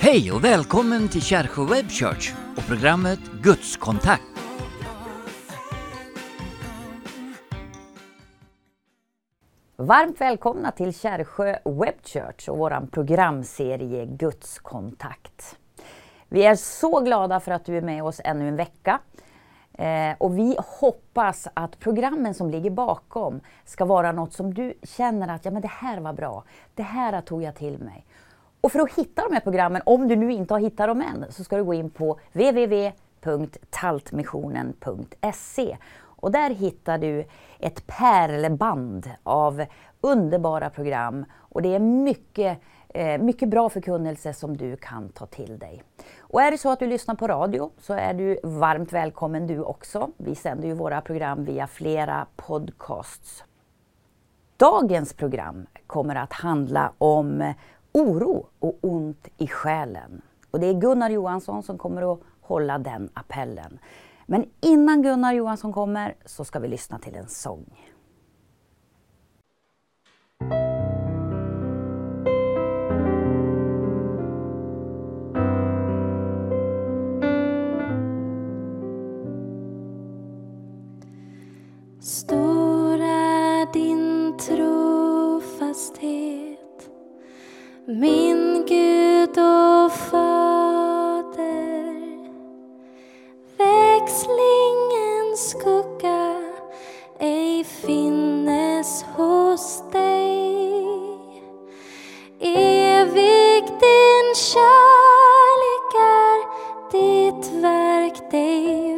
Hej och välkommen till Kärsjö Web Church och programmet Gudskontakt. Varmt välkomna till Kärsjö Web Church och vår programserie Gudskontakt. Vi är så glada för att du är med oss ännu en vecka. Eh, och vi hoppas att programmen som ligger bakom ska vara något som du känner att ja, men det här var bra, det här tog jag till mig. Och för att hitta de här programmen, om du nu inte har hittat dem än, så ska du gå in på www.taltmissionen.se och där hittar du ett pärlband av underbara program och det är mycket, eh, mycket bra förkunnelse som du kan ta till dig. Och är det så att du lyssnar på radio så är du varmt välkommen du också. Vi sänder ju våra program via flera podcasts. Dagens program kommer att handla om oro och ont i själen. Och det är Gunnar Johansson som kommer att hålla den appellen. Men innan Gunnar Johansson kommer så ska vi lyssna till en sång. Min Gud och Fader. Växlingens skugga ej finnes hos dig. Evig din kärlek är, ditt verk dig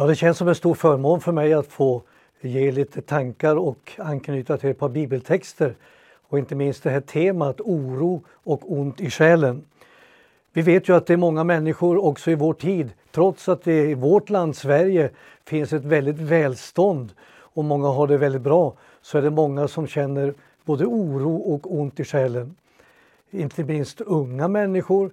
Ja, det känns som en stor förmån för mig att få ge lite tankar och anknyta till ett par bibeltexter och inte minst det här temat oro och ont i själen. Vi vet ju att det är många människor också i vår tid, trots att det i vårt land Sverige finns ett väldigt välstånd och många har det väldigt bra, så är det många som känner både oro och ont i själen. Inte minst unga människor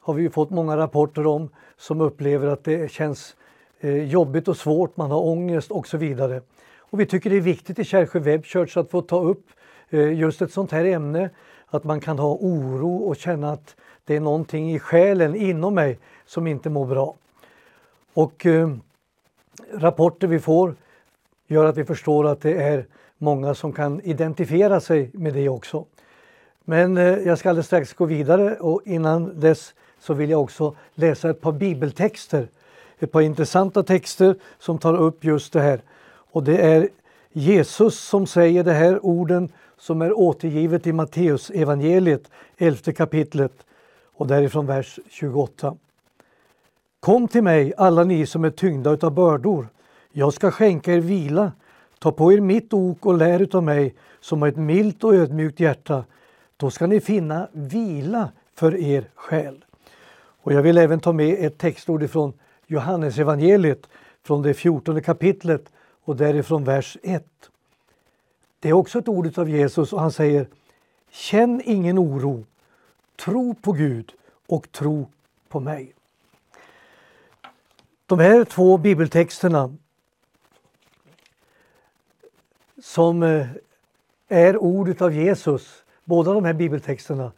har vi fått många rapporter om som upplever att det känns Eh, jobbigt och svårt, man har ångest och så vidare. Och vi tycker det är viktigt i Kärrsjö Web Church att få ta upp eh, just ett sånt här ämne, att man kan ha oro och känna att det är någonting i själen inom mig som inte mår bra. Och eh, rapporter vi får gör att vi förstår att det är många som kan identifiera sig med det också. Men eh, jag ska alldeles strax gå vidare och innan dess så vill jag också läsa ett par bibeltexter. Ett par intressanta texter som tar upp just det här. Och det är Jesus som säger de här orden som är återgivet i Matteus evangeliet 11 kapitlet och därifrån vers 28. Kom till mig alla ni som är tyngda utav bördor. Jag ska skänka er vila. Ta på er mitt ok och lär utav mig som har ett milt och ödmjukt hjärta. Då ska ni finna vila för er själ. Och jag vill även ta med ett textord ifrån Johannes evangeliet från det 14 kapitlet och därifrån vers 1. Det är också ett ord av Jesus och han säger Känn ingen oro, tro på Gud och tro på mig. De här två bibeltexterna som eh, är ordet av Jesus, båda de här bibeltexterna,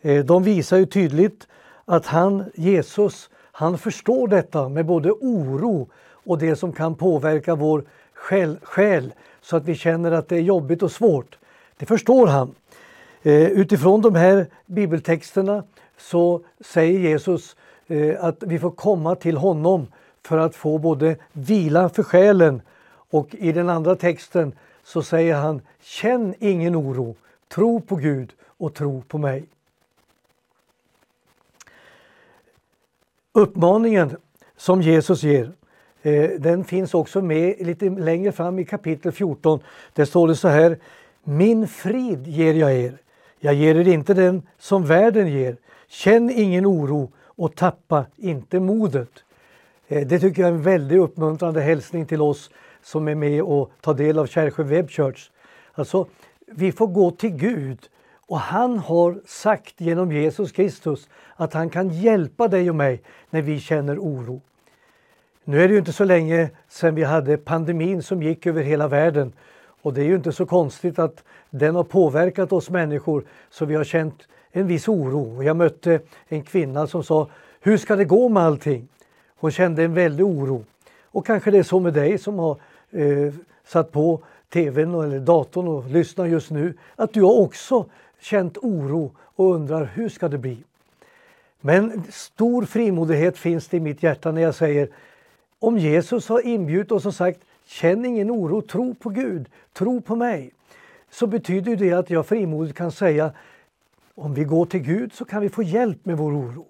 eh, de visar ju tydligt att han, Jesus, han förstår detta med både oro och det som kan påverka vår själ, själ så att vi känner att det är jobbigt och svårt. Det förstår han. Eh, utifrån de här bibeltexterna så säger Jesus eh, att vi får komma till honom för att få både vila för själen och i den andra texten så säger han Känn ingen oro, tro på Gud och tro på mig. Uppmaningen som Jesus ger eh, den finns också med lite längre fram i kapitel 14. Där står det så här Min frid ger jag er. Jag ger er inte den som världen ger. Känn ingen oro och tappa inte modet. Eh, det tycker jag är en väldigt uppmuntrande hälsning till oss som är med och tar del av Kärrsjö Web Church. Alltså, vi får gå till Gud och han har sagt genom Jesus Kristus att han kan hjälpa dig och mig när vi känner oro. Nu är det ju inte så länge sedan vi hade pandemin som gick över hela världen och det är ju inte så konstigt att den har påverkat oss människor så vi har känt en viss oro. Jag mötte en kvinna som sa Hur ska det gå med allting? Hon kände en väldig oro. Och kanske det är så med dig som har eh, satt på tvn eller datorn och lyssnar just nu att du har också känt oro och undrar hur ska det bli? Men stor frimodighet finns det i mitt hjärta när jag säger om Jesus har inbjudit oss och sagt känn ingen oro, tro på Gud, tro på mig. Så betyder det att jag frimodigt kan säga om vi går till Gud så kan vi få hjälp med vår oro.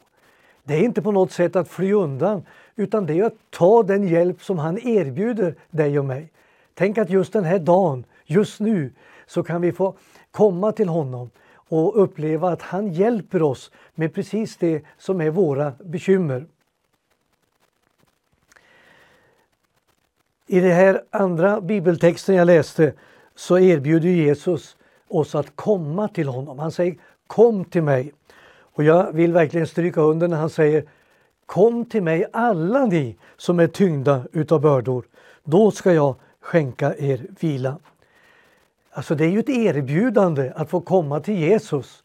Det är inte på något sätt att fly undan utan det är att ta den hjälp som han erbjuder dig och mig. Tänk att just den här dagen, just nu, så kan vi få komma till honom och uppleva att han hjälper oss med precis det som är våra bekymmer. I den här andra bibeltexten jag läste så erbjuder Jesus oss att komma till honom. Han säger Kom till mig. Och jag vill verkligen stryka under när han säger Kom till mig alla ni som är tyngda utav bördor. Då ska jag skänka er vila. Alltså det är ju ett erbjudande att få komma till Jesus.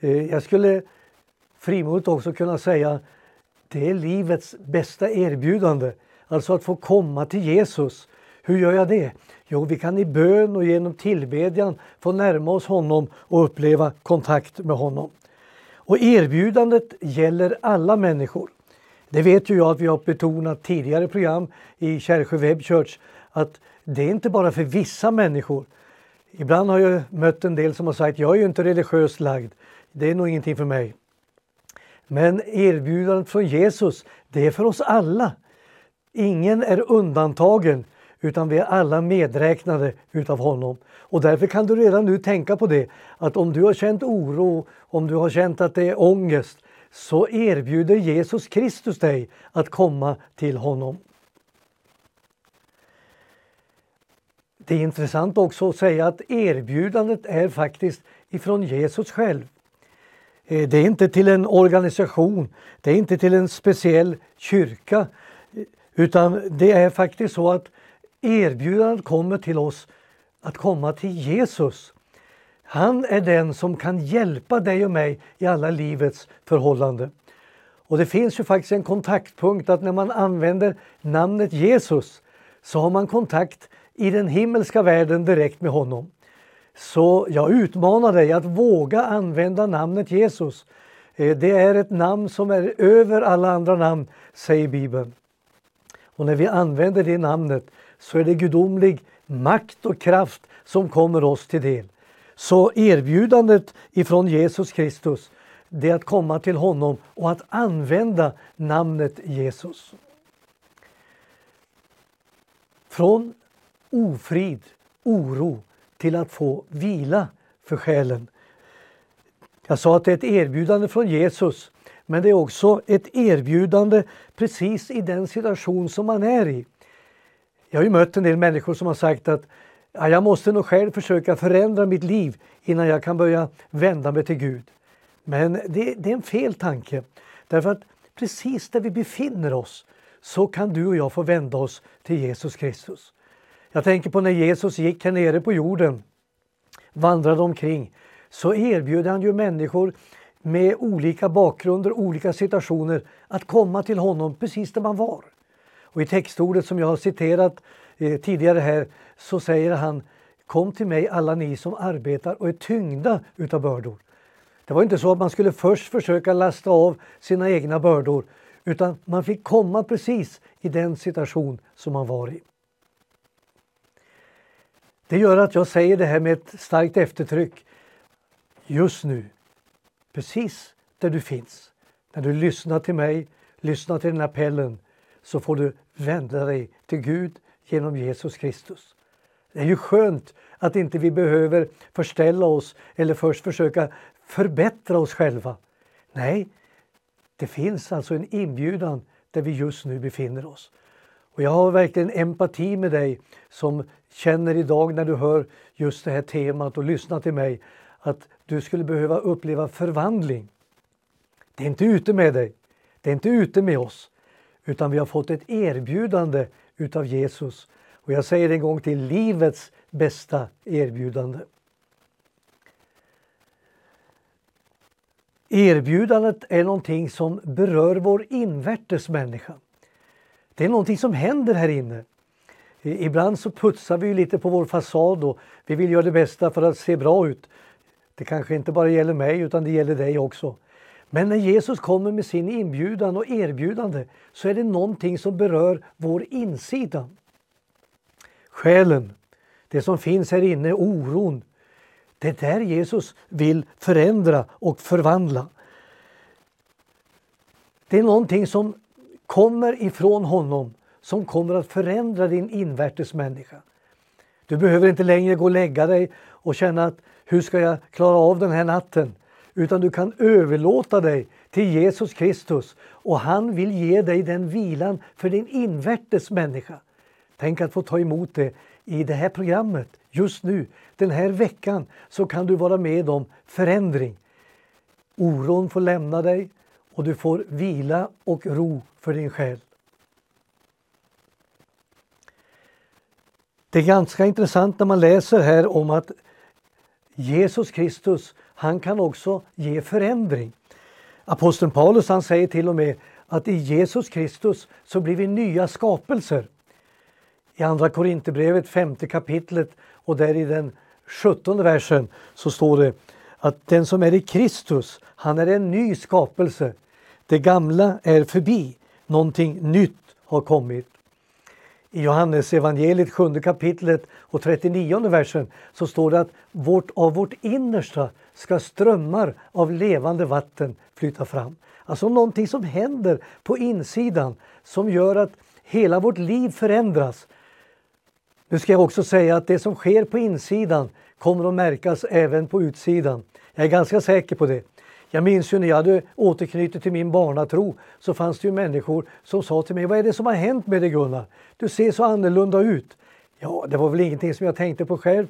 Eh, jag skulle frimodigt också kunna säga det är livets bästa erbjudande. Alltså att få komma till Jesus. Hur gör jag det? Jo, vi kan i bön och genom tillbedjan få närma oss honom och uppleva kontakt med honom. Och erbjudandet gäller alla människor. Det vet ju jag att vi har betonat tidigare program i Kärrsjö Web Church att det är inte bara för vissa människor. Ibland har jag mött en del som har sagt jag är ju inte religiöst lagd. Det är nog ingenting för mig. Men erbjudandet från Jesus, det är för oss alla. Ingen är undantagen utan vi är alla medräknade utav honom. Och därför kan du redan nu tänka på det att om du har känt oro, om du har känt att det är ångest så erbjuder Jesus Kristus dig att komma till honom. Det är intressant också att säga att erbjudandet är faktiskt ifrån Jesus själv. Eh, det är inte till en organisation, det är inte till en speciell kyrka eh, utan det är faktiskt så att erbjudandet kommer till oss att komma till Jesus. Han är den som kan hjälpa dig och mig i alla livets förhållanden. Och det finns ju faktiskt en kontaktpunkt att när man använder namnet Jesus så har man kontakt i den himmelska världen direkt med honom. Så jag utmanar dig att våga använda namnet Jesus. Eh, det är ett namn som är över alla andra namn, säger Bibeln. Och när vi använder det namnet så är det gudomlig makt och kraft som kommer oss till del. Så erbjudandet ifrån Jesus Kristus det är att komma till honom och att använda namnet Jesus. Från ofrid, oro till att få vila för själen. Jag sa att det är ett erbjudande från Jesus men det är också ett erbjudande precis i den situation som man är i. Jag har ju mött en del människor som har sagt att ja, jag måste nog själv försöka förändra mitt liv innan jag kan börja vända mig till Gud. Men det, det är en fel tanke. Därför att precis där vi befinner oss så kan du och jag få vända oss till Jesus Kristus. Jag tänker på när Jesus gick här nere på jorden, vandrade omkring, så erbjöd han ju människor med olika bakgrunder, olika situationer att komma till honom precis där man var. Och I textordet som jag har citerat eh, tidigare här så säger han Kom till mig alla ni som arbetar och är tyngda utav bördor. Det var inte så att man skulle först försöka lasta av sina egna bördor utan man fick komma precis i den situation som man var i. Det gör att jag säger det här med ett starkt eftertryck. Just nu, precis där du finns, när du lyssnar till mig, lyssnar till den appellen, så får du vända dig till Gud genom Jesus Kristus. Det är ju skönt att inte vi behöver förställa oss eller först försöka förbättra oss själva. Nej, det finns alltså en inbjudan där vi just nu befinner oss. Och jag har verkligen empati med dig som känner idag när du hör just det här temat och lyssnar till mig att du skulle behöva uppleva förvandling. Det är inte ute med dig, det är inte ute med oss, utan vi har fått ett erbjudande utav Jesus. Och jag säger en gång till, livets bästa erbjudande. Erbjudandet är någonting som berör vår invärtes människa. Det är någonting som händer här inne. Ibland så putsar vi lite på vår fasad och vi vill göra det bästa för att se bra ut. Det kanske inte bara gäller mig utan det gäller dig också. Men när Jesus kommer med sin inbjudan och erbjudande så är det någonting som berör vår insida. Själen, det som finns här inne, oron. Det är där Jesus vill förändra och förvandla. Det är någonting som kommer ifrån honom som kommer att förändra din invärtes människa. Du behöver inte längre gå och lägga dig och känna att hur ska jag klara av den här natten? Utan du kan överlåta dig till Jesus Kristus och han vill ge dig den vilan för din invärtes människa. Tänk att få ta emot det i det här programmet just nu. Den här veckan så kan du vara med om förändring. Oron får lämna dig och du får vila och ro för din själ. Det är ganska intressant när man läser här om att Jesus Kristus, han kan också ge förändring. Aposteln Paulus han säger till och med att i Jesus Kristus så blir vi nya skapelser. I Andra Korinthierbrevet, femte kapitlet och där i den sjuttonde versen så står det att den som är i Kristus, han är en ny skapelse. Det gamla är förbi, någonting nytt har kommit. I Johannes evangeliet 7 kapitlet och 39 versen så står det att vårt, av vårt innersta ska strömmar av levande vatten flyta fram. Alltså någonting som händer på insidan som gör att hela vårt liv förändras. Nu ska jag också säga att det som sker på insidan kommer att märkas även på utsidan. Jag är ganska säker på det. Jag minns ju när jag hade återknutit till min barnatro så fanns det ju människor som sa till mig Vad är det som har hänt med dig Gunnar? Du ser så annorlunda ut. Ja, det var väl ingenting som jag tänkte på själv.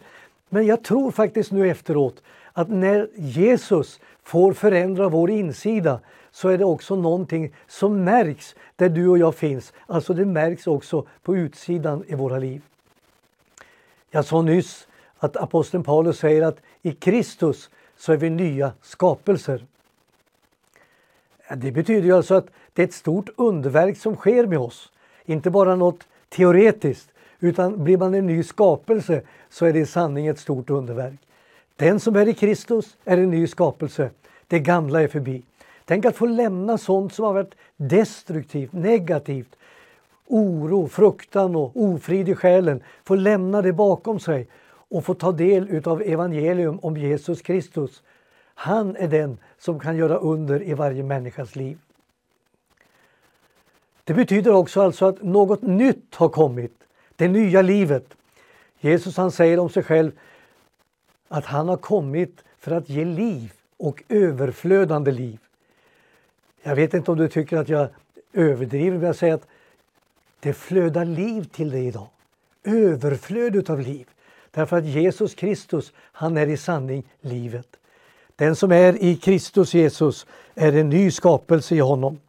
Men jag tror faktiskt nu efteråt att när Jesus får förändra vår insida så är det också någonting som märks där du och jag finns. Alltså det märks också på utsidan i våra liv. Jag sa nyss att aposteln Paulus säger att i Kristus så är vi nya skapelser. Det betyder ju alltså att det är ett stort underverk som sker med oss. Inte bara något teoretiskt, utan blir man en ny skapelse så är det i sanning ett stort underverk. Den som är i Kristus är en ny skapelse. Det gamla är förbi. Tänk att få lämna sånt som har varit destruktivt, negativt, oro, fruktan och ofrid i själen. Få lämna det bakom sig och få ta del av evangelium om Jesus Kristus. Han är den som kan göra under i varje människas liv. Det betyder också alltså att något nytt har kommit, det nya livet. Jesus han säger om sig själv att han har kommit för att ge liv och överflödande liv. Jag vet inte om du tycker att jag överdriver, men jag säger att det flödar liv till dig idag. Överflöd av liv. Därför att Jesus Kristus, han är i sanning livet. Den som är i Kristus Jesus är en ny skapelse i honom.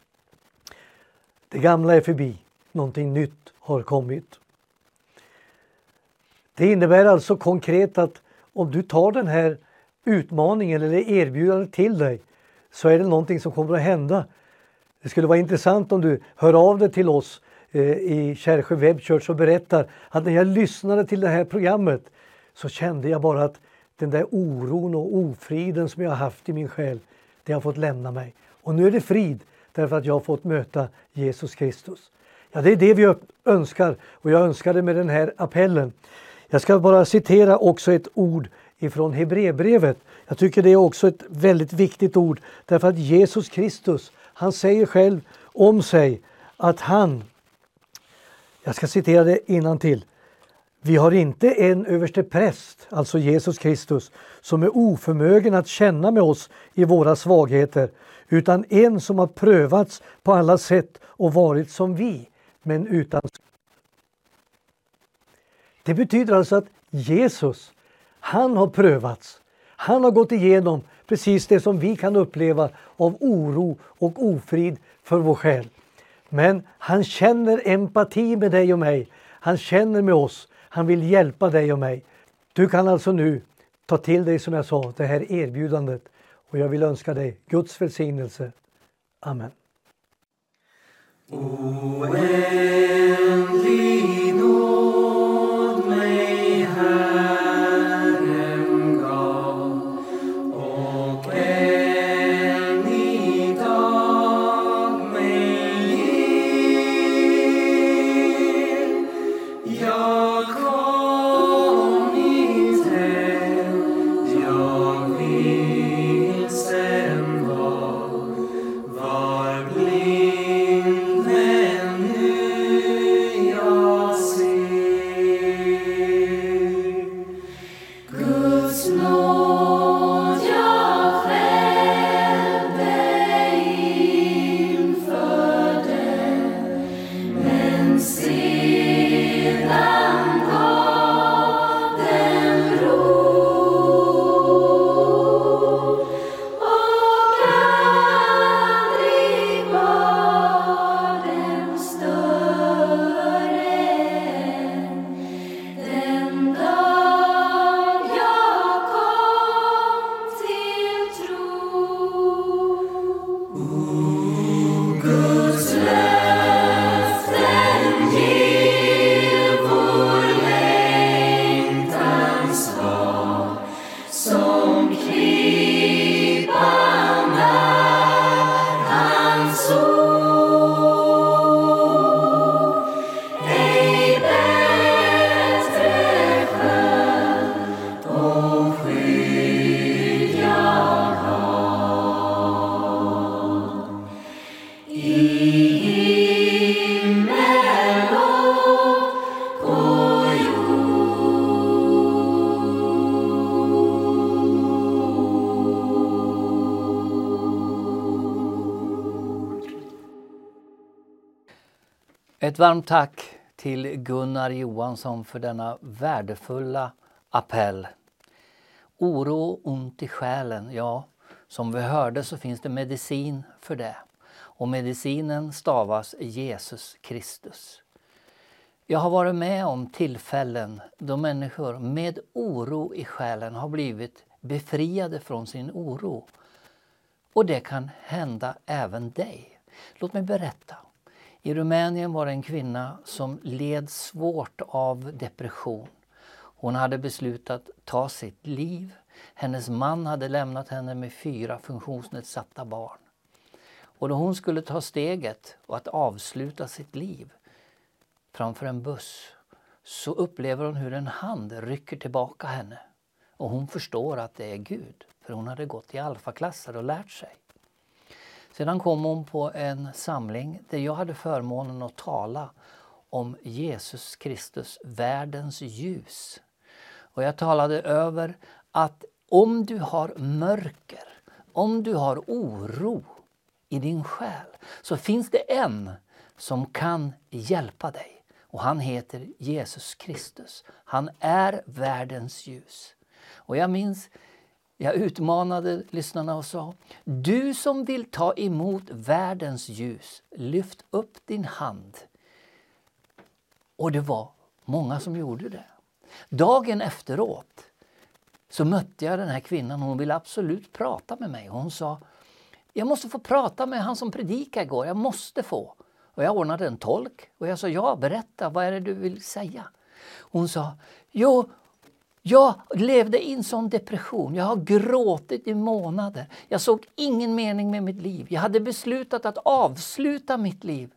Det gamla är förbi, någonting nytt har kommit. Det innebär alltså konkret att om du tar den här utmaningen eller erbjudandet till dig så är det någonting som kommer att hända. Det skulle vara intressant om du hör av dig till oss Eh, i Kärrsjö Web Church och berättar att när jag lyssnade till det här programmet så kände jag bara att den där oron och ofriden som jag haft i min själ, det har fått lämna mig. Och nu är det frid därför att jag har fått möta Jesus Kristus. Ja, det är det vi önskar och jag önskar det med den här appellen. Jag ska bara citera också ett ord ifrån Hebreerbrevet. Jag tycker det är också ett väldigt viktigt ord därför att Jesus Kristus, han säger själv om sig att han, jag ska citera det innan till. Vi har inte en överste präst, alltså Jesus Kristus, som är oförmögen att känna med oss i våra svagheter, utan en som har prövats på alla sätt och varit som vi, men utan Det betyder alltså att Jesus, han har prövats. Han har gått igenom precis det som vi kan uppleva av oro och ofrid för vår själ. Men han känner empati med dig och mig. Han känner med oss. Han vill hjälpa dig och mig. Du kan alltså nu ta till dig, som jag sa, det här erbjudandet och jag vill önska dig Guds välsignelse. Amen. Oändlig nåd Ett varmt tack till Gunnar Johansson för denna värdefulla appell. Oro och ont i själen, ja, som vi hörde så finns det medicin för det. Och medicinen stavas Jesus Kristus. Jag har varit med om tillfällen då människor med oro i själen har blivit befriade från sin oro. Och det kan hända även dig. Låt mig berätta. I Rumänien var det en kvinna som led svårt av depression. Hon hade beslutat ta sitt liv. Hennes man hade lämnat henne med fyra funktionsnedsatta barn. Och då hon skulle ta steget och att avsluta sitt liv framför en buss så upplever hon hur en hand rycker tillbaka henne. Och hon förstår att det är Gud, för hon hade gått i alfaklasser och lärt sig. Sedan kom hon på en samling där jag hade förmånen att tala om Jesus Kristus, världens ljus. Och jag talade över att om du har mörker, om du har oro i din själ så finns det en som kan hjälpa dig. Och han heter Jesus Kristus. Han är världens ljus. Och jag minns, jag utmanade lyssnarna och sa Du som vill ta emot världens ljus, lyft upp din hand. Och det var många som gjorde det. Dagen efteråt så mötte jag den här kvinnan. Hon ville absolut prata med mig. Hon sa jag måste få prata med han som predikade igår. Jag måste få. Och jag ordnade en tolk och jag sa ja, berätta, vad är det du vill säga? Hon sa jo, jag levde i en sån depression. Jag har gråtit i månader. Jag såg ingen mening med mitt liv. Jag hade beslutat att avsluta mitt liv.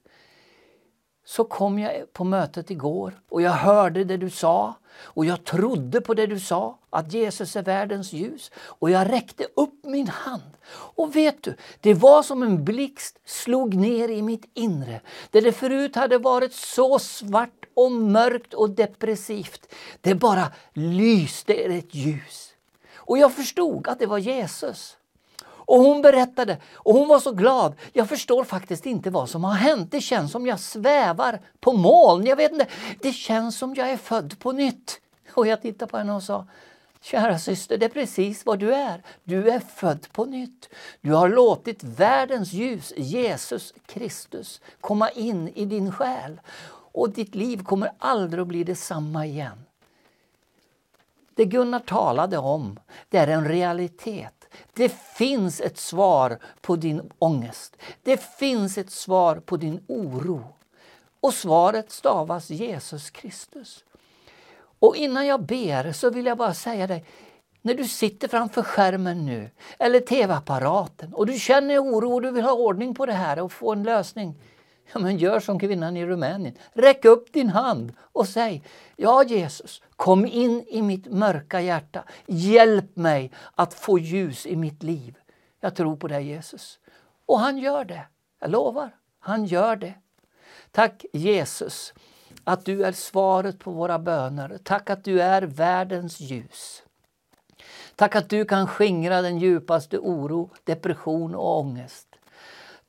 Så kom jag på mötet igår och jag hörde det du sa och jag trodde på det du sa, att Jesus är världens ljus. Och jag räckte upp min hand. Och vet du, det var som en blixt slog ner i mitt inre. Där det förut hade varit så svart och mörkt och depressivt. Det bara lyste ett ljus. Och jag förstod att det var Jesus. Och hon berättade och hon var så glad. Jag förstår faktiskt inte vad som har hänt. Det känns som jag svävar på moln. Jag vet inte. Det känns som jag är född på nytt. Och jag tittade på henne och sa Kära syster, det är precis vad du är. Du är född på nytt. Du har låtit världens ljus, Jesus Kristus, komma in i din själ. Och ditt liv kommer aldrig att bli detsamma igen. Det Gunnar talade om, det är en realitet. Det finns ett svar på din ångest. Det finns ett svar på din oro. Och svaret stavas Jesus Kristus. Och innan jag ber så vill jag bara säga dig, när du sitter framför skärmen nu eller tv-apparaten och du känner oro och du vill ha ordning på det här och få en lösning. Ja, men gör som kvinnan i Rumänien. Räck upp din hand och säg Ja Jesus, kom in i mitt mörka hjärta. Hjälp mig att få ljus i mitt liv. Jag tror på dig Jesus. Och han gör det. Jag lovar, han gör det. Tack Jesus att du är svaret på våra böner. Tack att du är världens ljus. Tack att du kan skingra den djupaste oro, depression och ångest.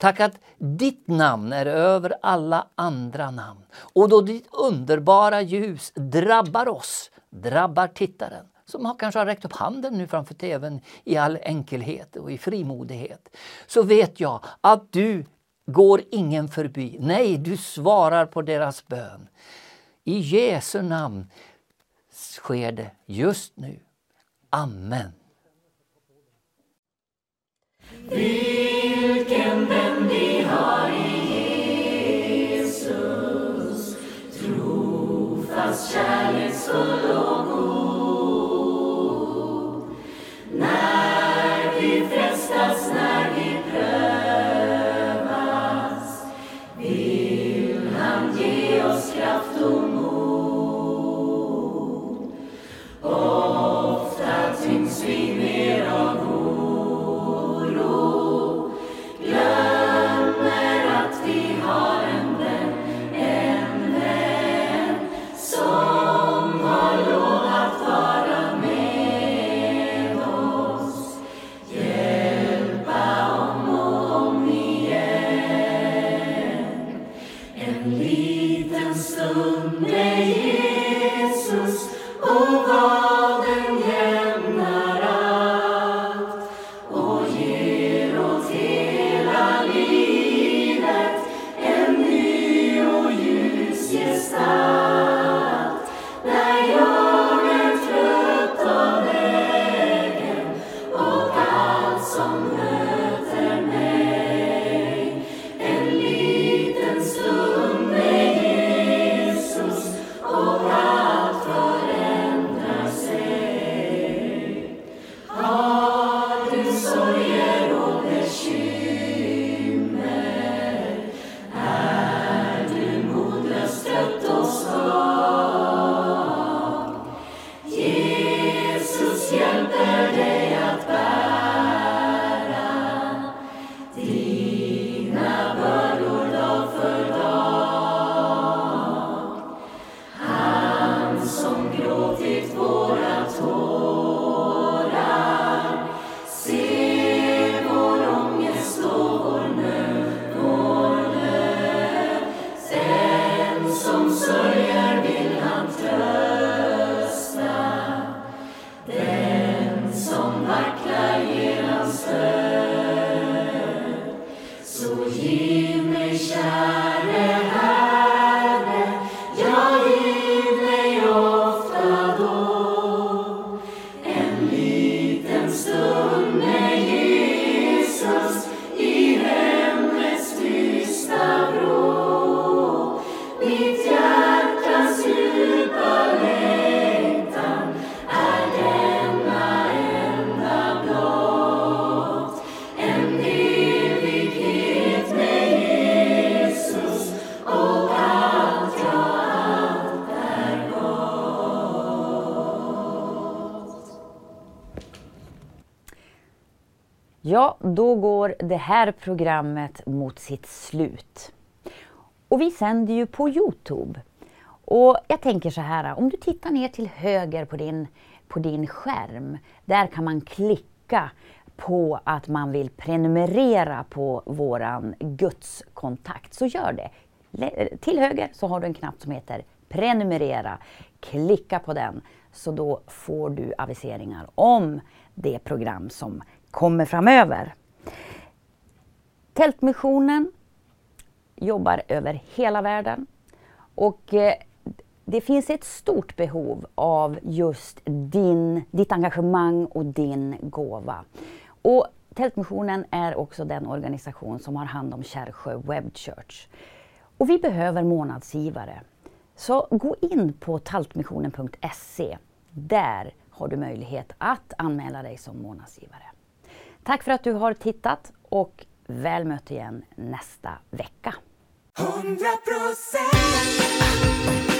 Tack att ditt namn är över alla andra namn. Och då ditt underbara ljus drabbar oss, drabbar tittaren som har kanske har räckt upp handen nu framför tvn i all enkelhet och i frimodighet. Så vet jag att du går ingen förbi. Nej, du svarar på deras bön. I Jesu namn sker det just nu. Amen. soul. Ja, då går det här programmet mot sitt slut. Och vi sänder ju på Youtube. Och jag tänker så här, om du tittar ner till höger på din, på din skärm, där kan man klicka på att man vill prenumerera på våran gudskontakt, så gör det. Till höger så har du en knapp som heter prenumerera. Klicka på den, så då får du aviseringar om det program som kommer framöver. Tältmissionen jobbar över hela världen och eh, det finns ett stort behov av just din, ditt engagemang och din gåva. Och Tältmissionen är också den organisation som har hand om Kärrsjö Web Church. Och vi behöver månadsgivare. Så gå in på taltmissionen.se. Där har du möjlighet att anmäla dig som månadsgivare. Tack för att du har tittat och väl mött igen nästa vecka. 100%